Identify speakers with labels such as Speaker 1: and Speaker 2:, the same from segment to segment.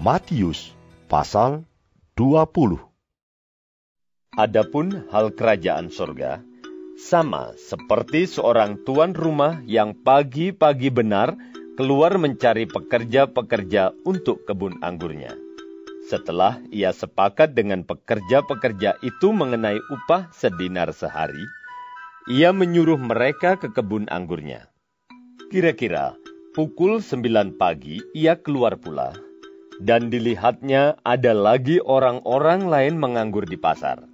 Speaker 1: Matius pasal 20
Speaker 2: Adapun hal kerajaan sorga, sama seperti seorang tuan rumah yang pagi-pagi benar keluar mencari pekerja-pekerja untuk kebun anggurnya. Setelah ia sepakat dengan pekerja-pekerja itu mengenai upah sedinar sehari, ia menyuruh mereka ke kebun anggurnya. Kira-kira pukul sembilan pagi ia keluar pula, dan dilihatnya ada lagi orang-orang lain menganggur di pasar.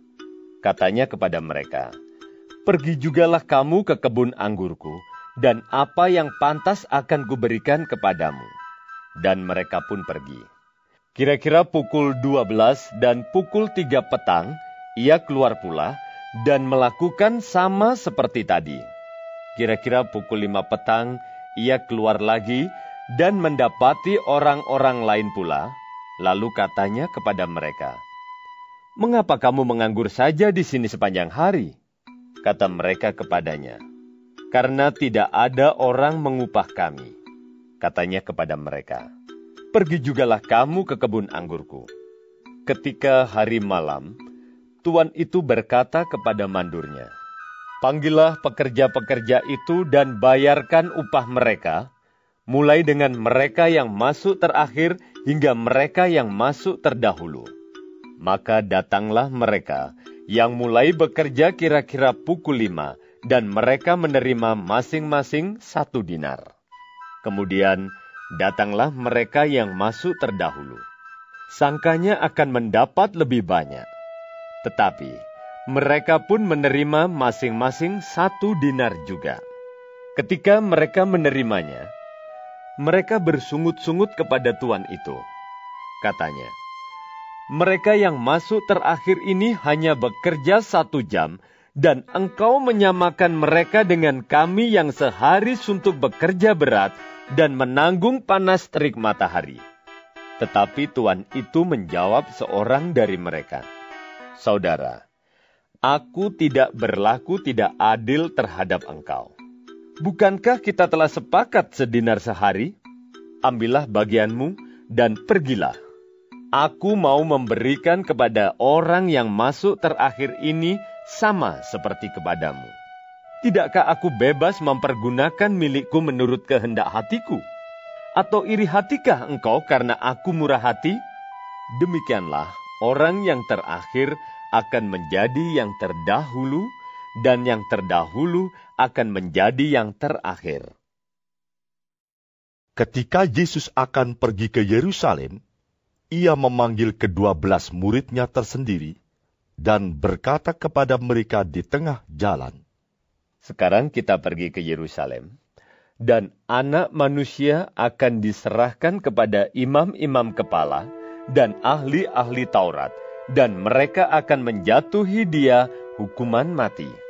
Speaker 2: Katanya kepada mereka, Pergi jugalah kamu ke kebun anggurku, dan apa yang pantas akan kuberikan kepadamu. Dan mereka pun pergi. Kira-kira pukul 12 dan pukul 3 petang, ia keluar pula dan melakukan sama seperti tadi. Kira-kira pukul 5 petang, ia keluar lagi dan mendapati orang-orang lain pula, lalu katanya kepada mereka, Mengapa kamu menganggur saja di sini sepanjang hari? Kata mereka kepadanya, Karena tidak ada orang mengupah kami. Katanya kepada mereka, pergi jugalah kamu ke kebun anggurku. Ketika hari malam, tuan itu berkata kepada mandurnya, Panggillah pekerja-pekerja itu dan bayarkan upah mereka, mulai dengan mereka yang masuk terakhir hingga mereka yang masuk terdahulu. Maka datanglah mereka yang mulai bekerja kira-kira pukul lima, dan mereka menerima masing-masing satu dinar. Kemudian datanglah mereka yang masuk terdahulu. Sangkanya akan mendapat lebih banyak. Tetapi mereka pun menerima masing-masing satu dinar juga. Ketika mereka menerimanya, mereka bersungut-sungut kepada tuan itu. Katanya, mereka yang masuk terakhir ini hanya bekerja satu jam, dan engkau menyamakan mereka dengan kami yang sehari suntuk bekerja berat dan menanggung panas terik matahari. Tetapi Tuhan itu menjawab seorang dari mereka, Saudara, aku tidak berlaku tidak adil terhadap engkau. Bukankah kita telah sepakat sedinar sehari? Ambillah bagianmu dan pergilah. Aku mau memberikan kepada orang yang masuk terakhir ini sama seperti kepadamu. Tidakkah aku bebas mempergunakan milikku menurut kehendak hatiku? Atau iri hatikah engkau karena aku murah hati? Demikianlah orang yang terakhir akan menjadi yang terdahulu, dan yang terdahulu akan menjadi yang terakhir.
Speaker 1: Ketika Yesus akan pergi ke Yerusalem, ia memanggil kedua belas muridnya tersendiri dan berkata kepada mereka di tengah jalan,
Speaker 2: sekarang kita pergi ke Yerusalem, dan anak manusia akan diserahkan kepada imam-imam kepala dan ahli-ahli Taurat, dan mereka akan menjatuhi dia hukuman mati.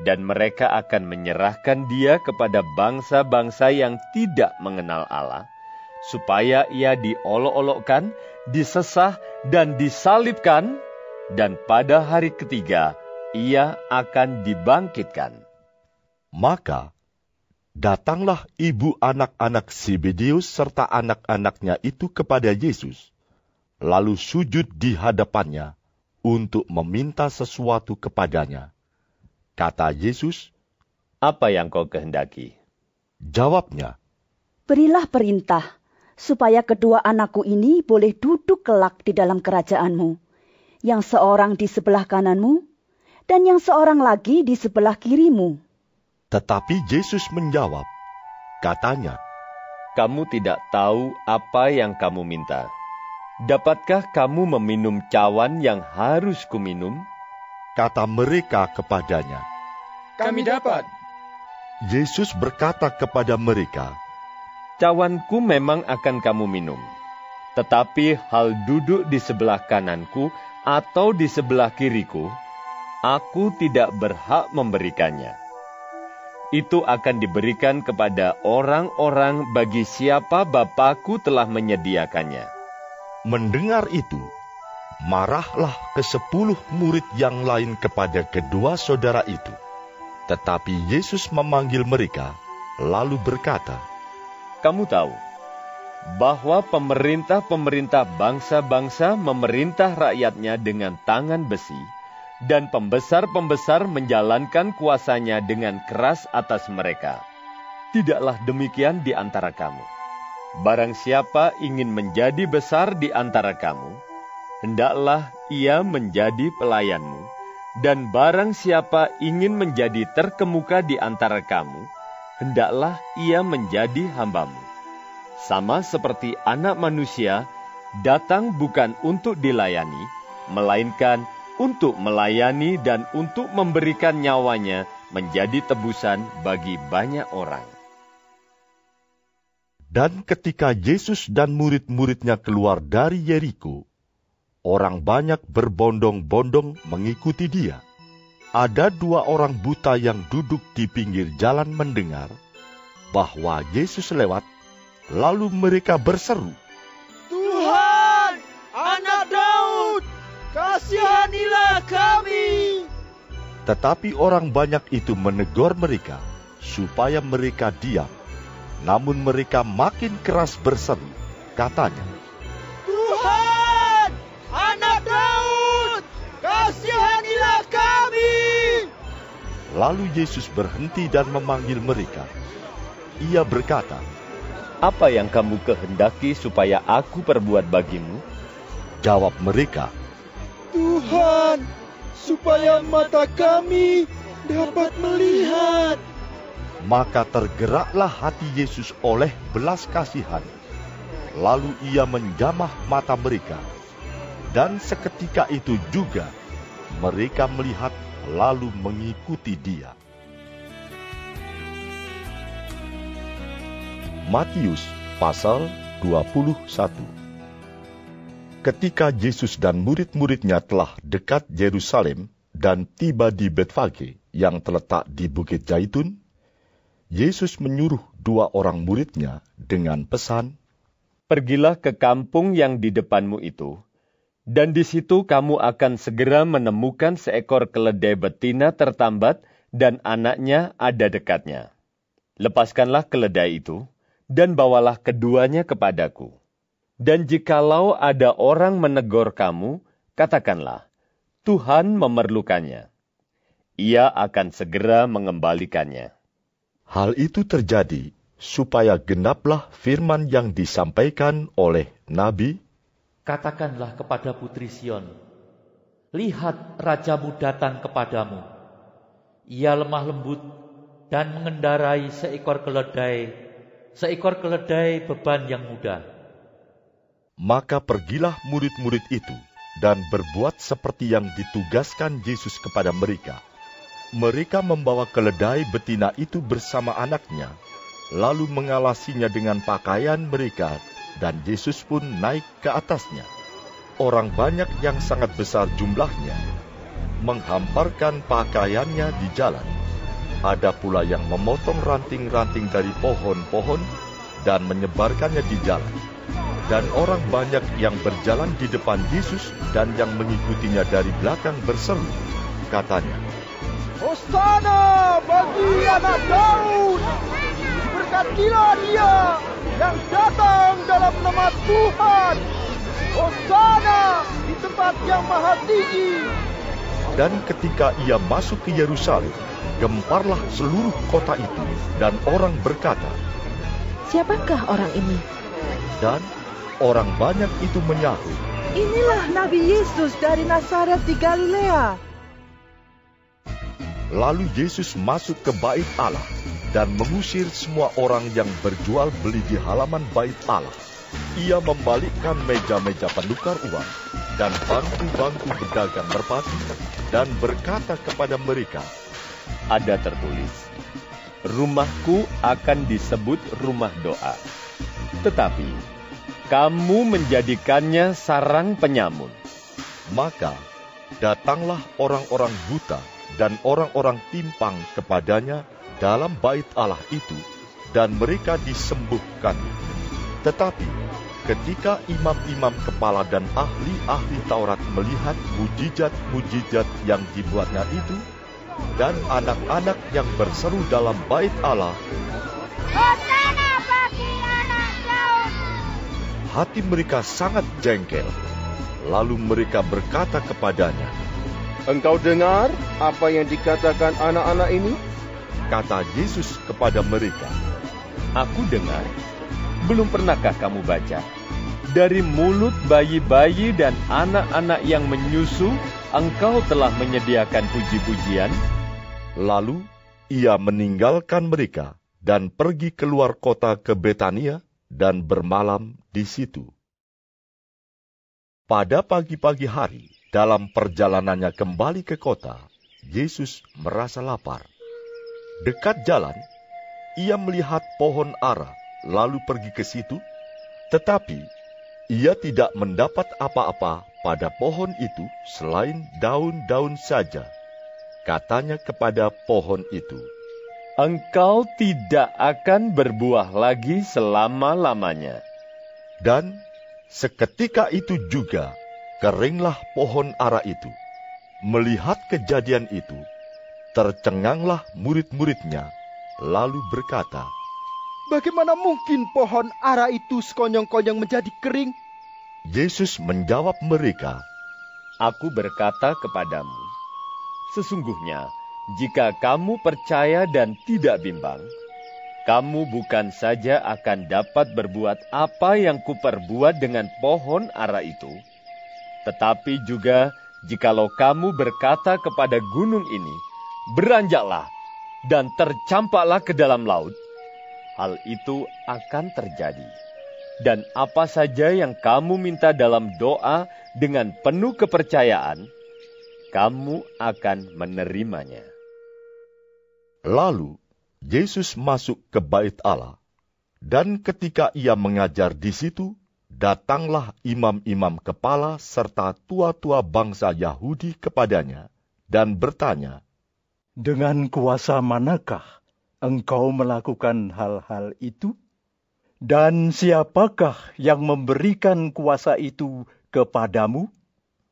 Speaker 2: Dan mereka akan menyerahkan dia kepada bangsa-bangsa yang tidak mengenal Allah, supaya ia diolok-olokkan, disesah, dan disalibkan, dan pada hari ketiga ia akan dibangkitkan.
Speaker 1: Maka datanglah ibu anak-anak Zebedeus serta anak-anaknya itu kepada Yesus, lalu sujud di hadapannya untuk meminta sesuatu kepadanya. Kata Yesus,
Speaker 2: "Apa yang kau kehendaki?"
Speaker 1: Jawabnya,
Speaker 3: "Berilah perintah supaya kedua anakku ini boleh duduk kelak di dalam kerajaanmu, yang seorang di sebelah kananmu dan yang seorang lagi di sebelah kirimu."
Speaker 1: Tetapi Yesus menjawab, katanya,
Speaker 2: Kamu tidak tahu apa yang kamu minta. Dapatkah kamu meminum cawan yang harus kuminum?
Speaker 1: Kata mereka kepadanya,
Speaker 4: Kami dapat.
Speaker 1: Yesus berkata kepada mereka,
Speaker 2: Cawanku memang akan kamu minum, tetapi hal duduk di sebelah kananku atau di sebelah kiriku, aku tidak berhak memberikannya. Itu akan diberikan kepada orang-orang bagi siapa Bapakku telah menyediakannya.
Speaker 1: Mendengar itu, marahlah ke sepuluh murid yang lain kepada kedua saudara itu. Tetapi Yesus memanggil mereka, lalu berkata,
Speaker 2: Kamu tahu bahwa pemerintah-pemerintah bangsa-bangsa memerintah rakyatnya dengan tangan besi, dan pembesar-pembesar menjalankan kuasanya dengan keras atas mereka. Tidaklah demikian di antara kamu. Barang siapa ingin menjadi besar di antara kamu, hendaklah ia menjadi pelayanmu, dan barang siapa ingin menjadi terkemuka di antara kamu, hendaklah ia menjadi hambamu. Sama seperti anak manusia datang bukan untuk dilayani, melainkan untuk melayani dan untuk memberikan nyawanya menjadi tebusan bagi banyak orang.
Speaker 1: Dan ketika Yesus dan murid-muridnya keluar dari Yeriko, orang banyak berbondong-bondong mengikuti dia. Ada dua orang buta yang duduk di pinggir jalan mendengar bahwa Yesus lewat, lalu mereka berseru,
Speaker 4: Tuhan, anak Daud, kasihanilah kami.
Speaker 1: Tetapi orang banyak itu menegur mereka supaya mereka diam. Namun mereka makin keras berseru, katanya,
Speaker 4: kasihanilah kami.
Speaker 1: Lalu Yesus berhenti dan memanggil mereka. Ia berkata,
Speaker 2: Apa yang kamu kehendaki supaya aku perbuat bagimu?
Speaker 1: Jawab mereka,
Speaker 4: Tuhan, supaya mata kami dapat melihat.
Speaker 1: Maka tergeraklah hati Yesus oleh belas kasihan. Lalu ia menjamah mata mereka. Dan seketika itu juga mereka melihat lalu mengikuti dia. Matius pasal 21 Ketika Yesus dan murid-muridnya telah dekat Yerusalem dan tiba di Betfage yang terletak di Bukit Zaitun, Yesus menyuruh dua orang muridnya dengan pesan,
Speaker 2: Pergilah ke kampung yang di depanmu itu, dan di situ kamu akan segera menemukan seekor keledai betina tertambat dan anaknya ada dekatnya. Lepaskanlah keledai itu, dan bawalah keduanya kepadaku. Dan jikalau ada orang menegur kamu, katakanlah, Tuhan memerlukannya. Ia akan segera mengembalikannya.
Speaker 1: Hal itu terjadi supaya genaplah firman yang disampaikan oleh Nabi,
Speaker 5: Katakanlah kepada putri Sion, Lihat rajamu datang kepadamu. Ia lemah lembut dan mengendarai seekor keledai, seekor keledai beban yang mudah.
Speaker 1: maka pergilah murid-murid itu dan berbuat seperti yang ditugaskan Yesus kepada mereka. Mereka membawa keledai betina itu bersama anaknya, lalu mengalasinya dengan pakaian mereka, dan Yesus pun naik ke atasnya. Orang banyak yang sangat besar jumlahnya menghamparkan pakaiannya di jalan. Ada pula yang memotong ranting-ranting dari pohon-pohon dan menyebarkannya di jalan. Dan orang banyak yang berjalan di depan Yesus dan yang mengikutinya dari belakang berseru, katanya,
Speaker 4: Hosana bagi anak Daud. Diberkatilah dia yang datang dalam nama Tuhan. Hosana di tempat yang maha tinggi.
Speaker 1: Dan ketika ia masuk ke Yerusalem, gemparlah seluruh kota itu, dan orang berkata,
Speaker 6: Siapakah orang ini?
Speaker 1: dan orang banyak itu menyahut,
Speaker 7: Inilah Nabi Yesus dari Nazaret di Galilea.
Speaker 1: Lalu Yesus masuk ke bait Allah dan mengusir semua orang yang berjual beli di halaman bait Allah. Ia membalikkan meja-meja penukar uang dan bangku-bangku pedagang merpati dan berkata kepada mereka,
Speaker 2: Ada tertulis, rumahku akan disebut rumah doa. Tetapi kamu menjadikannya sarang penyamun.
Speaker 1: Maka datanglah orang-orang buta dan orang-orang timpang kepadanya dalam bait Allah itu, dan mereka disembuhkan. Tetapi ketika imam-imam kepala dan ahli-ahli Taurat melihat mujizat-mujizat yang dibuatnya itu, dan anak-anak yang berseru dalam bait Allah, hati mereka sangat jengkel. Lalu mereka berkata kepadanya,
Speaker 4: Engkau dengar apa yang dikatakan anak-anak ini?
Speaker 1: kata Yesus kepada mereka,
Speaker 2: Aku dengar, belum pernahkah kamu baca? Dari mulut bayi-bayi dan anak-anak yang menyusu, engkau telah menyediakan puji-pujian.
Speaker 1: Lalu ia meninggalkan mereka dan pergi keluar kota ke Betania dan bermalam di situ. Pada pagi-pagi hari, dalam perjalanannya kembali ke kota, Yesus merasa lapar. Dekat jalan, ia melihat pohon ara, lalu pergi ke situ, tetapi ia tidak mendapat apa-apa pada pohon itu selain daun-daun saja. Katanya kepada pohon itu,
Speaker 2: Engkau tidak akan berbuah lagi selama-lamanya.
Speaker 1: Dan seketika itu juga keringlah pohon ara itu. Melihat kejadian itu, tercenganglah murid-muridnya, lalu berkata,
Speaker 4: Bagaimana mungkin pohon ara itu sekonyong-konyong menjadi kering?
Speaker 1: Yesus menjawab mereka,
Speaker 2: Aku berkata kepadamu, sesungguhnya jika kamu percaya dan tidak bimbang, kamu bukan saja akan dapat berbuat apa yang kuperbuat dengan pohon ara itu, tetapi juga jikalau kamu berkata kepada gunung ini, beranjaklah dan tercampaklah ke dalam laut, hal itu akan terjadi. Dan apa saja yang kamu minta dalam doa dengan penuh kepercayaan, kamu akan menerimanya.
Speaker 1: Lalu Yesus masuk ke bait Allah, dan ketika ia mengajar di situ, datanglah imam-imam kepala serta tua-tua bangsa Yahudi kepadanya dan bertanya,
Speaker 8: Dengan kuasa manakah engkau melakukan hal-hal itu? Dan siapakah yang memberikan kuasa itu kepadamu?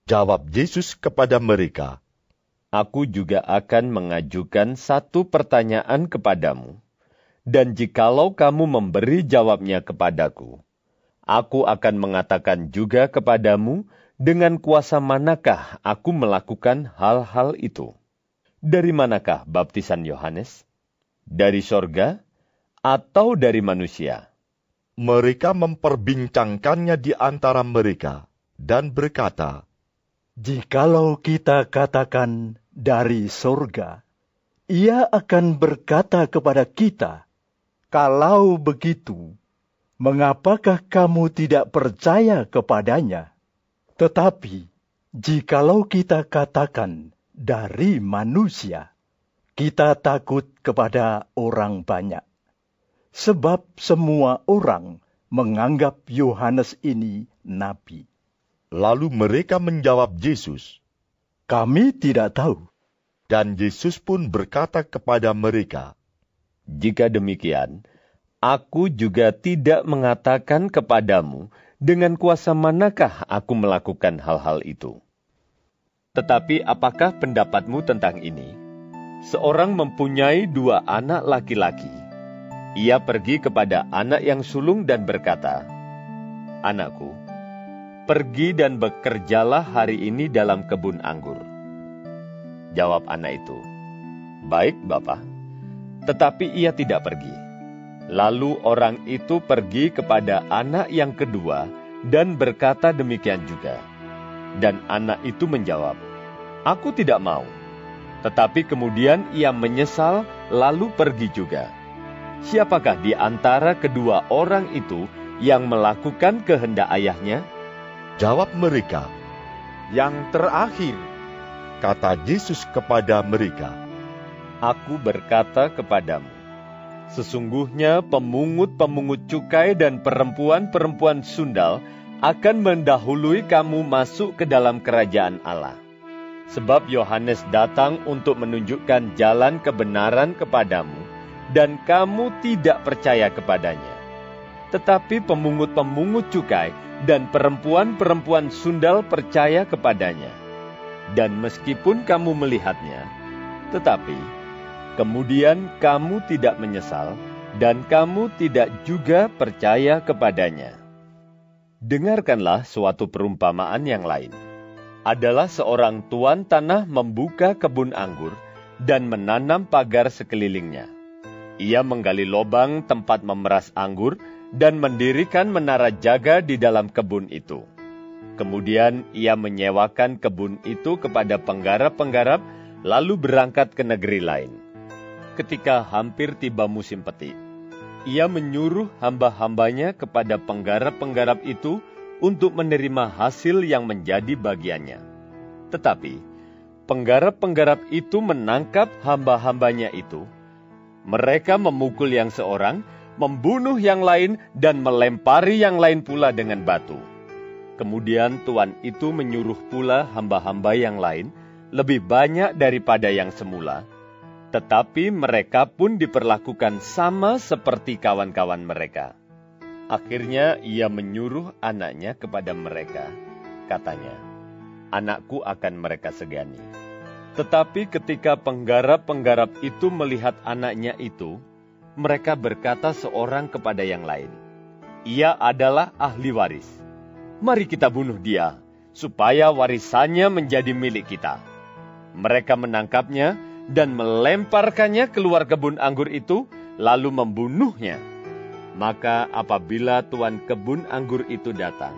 Speaker 1: Jawab Yesus kepada mereka,
Speaker 2: Aku juga akan mengajukan satu pertanyaan kepadamu, dan jikalau kamu memberi jawabnya kepadaku, aku akan mengatakan juga kepadamu dengan kuasa manakah aku melakukan hal-hal itu. Dari manakah baptisan Yohanes? Dari sorga atau dari manusia?
Speaker 1: Mereka memperbincangkannya di antara mereka dan berkata,
Speaker 8: Jikalau kita katakan dari sorga, ia akan berkata kepada kita, Kalau begitu, mengapakah kamu tidak percaya kepadanya? Tetapi, jikalau kita katakan dari manusia, kita takut kepada orang banyak. Sebab semua orang menganggap Yohanes ini nabi.
Speaker 1: Lalu mereka menjawab Yesus,
Speaker 8: Kami tidak tahu.
Speaker 1: dan Yesus pun berkata kepada mereka,
Speaker 2: Jika demikian, aku juga tidak mengatakan kepadamu dengan kuasa manakah aku melakukan hal-hal itu. Tetapi apakah pendapatmu tentang ini? Seorang mempunyai dua anak laki-laki. Ia pergi kepada anak yang sulung dan berkata, Anakku, pergi dan bekerjalah hari ini dalam kebun anggur. Jawab anak itu, Baik, Bapak. Tetapi ia tidak pergi. Lalu orang itu pergi kepada anak yang kedua dan berkata demikian juga. Dan anak itu menjawab, Aku tidak mau. Tetapi kemudian ia menyesal lalu pergi juga. Siapakah di antara kedua orang itu yang melakukan kehendak ayahnya?
Speaker 1: Jawab mereka,
Speaker 9: Yang terakhir,
Speaker 1: kata Yesus kepada mereka,
Speaker 2: Aku berkata kepadamu, Sesungguhnya pemungut-pemungut cukai dan perempuan-perempuan sundal akan mendahului kamu masuk ke dalam kerajaan Allah. Sebab Yohanes datang untuk menunjukkan jalan kebenaran kepadamu, dan kamu tidak percaya kepadanya. Tetapi pemungut-pemungut cukai dan perempuan-perempuan sundal percaya kepadanya. Dan meskipun kamu melihatnya, tetapi Kemudian kamu tidak menyesal, dan kamu tidak juga percaya kepadanya. Dengarkanlah suatu perumpamaan yang lain. Adalah seorang tuan tanah membuka kebun anggur dan menanam pagar sekelilingnya. Ia menggali lobang tempat memeras anggur dan mendirikan menara jaga di dalam kebun itu. Kemudian ia menyewakan kebun itu kepada penggarap-penggarap, lalu berangkat ke negeri lain ketika hampir tiba musim petik. Ia menyuruh hamba-hambanya kepada penggarap-penggarap itu untuk menerima hasil yang menjadi bagiannya. Tetapi, penggarap-penggarap itu menangkap hamba-hambanya itu. Mereka memukul yang seorang, membunuh yang lain, dan melempari yang lain pula dengan batu. Kemudian tuan itu menyuruh pula hamba-hamba yang lain, lebih banyak daripada yang semula, tetapi mereka pun diperlakukan sama seperti kawan-kawan mereka. Akhirnya ia menyuruh anaknya kepada mereka. Katanya, anakku akan mereka segani. Tetapi ketika penggarap-penggarap itu melihat anaknya itu, mereka berkata seorang kepada yang lain, Ia adalah ahli waris. Mari kita bunuh dia, supaya warisannya menjadi milik kita. Mereka menangkapnya dan melemparkannya keluar kebun anggur itu, lalu membunuhnya. Maka apabila tuan kebun anggur itu datang,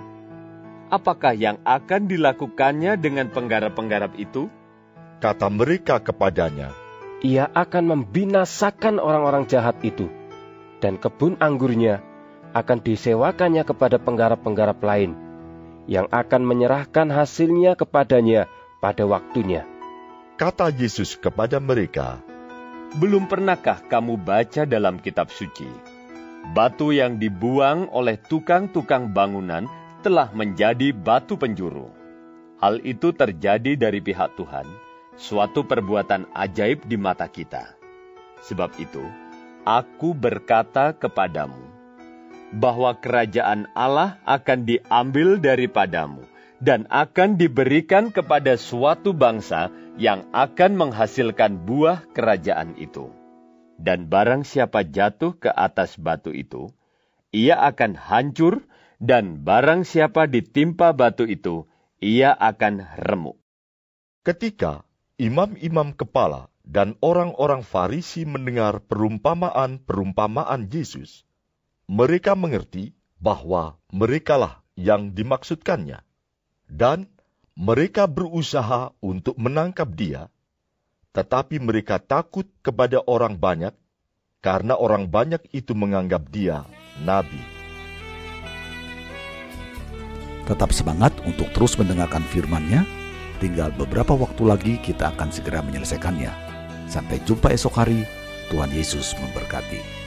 Speaker 2: apakah yang akan dilakukannya dengan penggarap-penggarap itu?
Speaker 1: Kata mereka kepadanya,
Speaker 10: Ia akan membinasakan orang-orang jahat itu, dan kebun anggurnya akan disewakannya kepada penggarap-penggarap lain, yang akan menyerahkan hasilnya kepadanya pada waktunya.
Speaker 1: Kata Yesus kepada mereka,
Speaker 2: Belum pernahkah kamu baca dalam kitab suci? Batu yang dibuang oleh tukang-tukang bangunan telah menjadi batu penjuru. Hal itu terjadi dari pihak Tuhan, suatu perbuatan ajaib di mata kita. Sebab itu, aku berkata kepadamu, bahwa kerajaan Allah akan diambil daripadamu dan akan diberikan kepada suatu bangsa yang akan menghasilkan buah kerajaan itu. Dan barang siapa jatuh ke atas batu itu, ia akan hancur, dan barang siapa ditimpa batu itu, ia akan remuk.
Speaker 1: Ketika imam-imam kepala dan orang-orang Farisi mendengar perumpamaan-perumpamaan Yesus, mereka mengerti bahwa merekalah yang dimaksudkannya, dan mereka berusaha untuk menangkap dia, tetapi mereka takut kepada orang banyak, karena orang banyak itu menganggap dia nabi.
Speaker 11: Tetap semangat untuk terus mendengarkan firman-Nya. Tinggal beberapa waktu lagi kita akan segera menyelesaikannya. Sampai jumpa esok hari. Tuhan Yesus memberkati.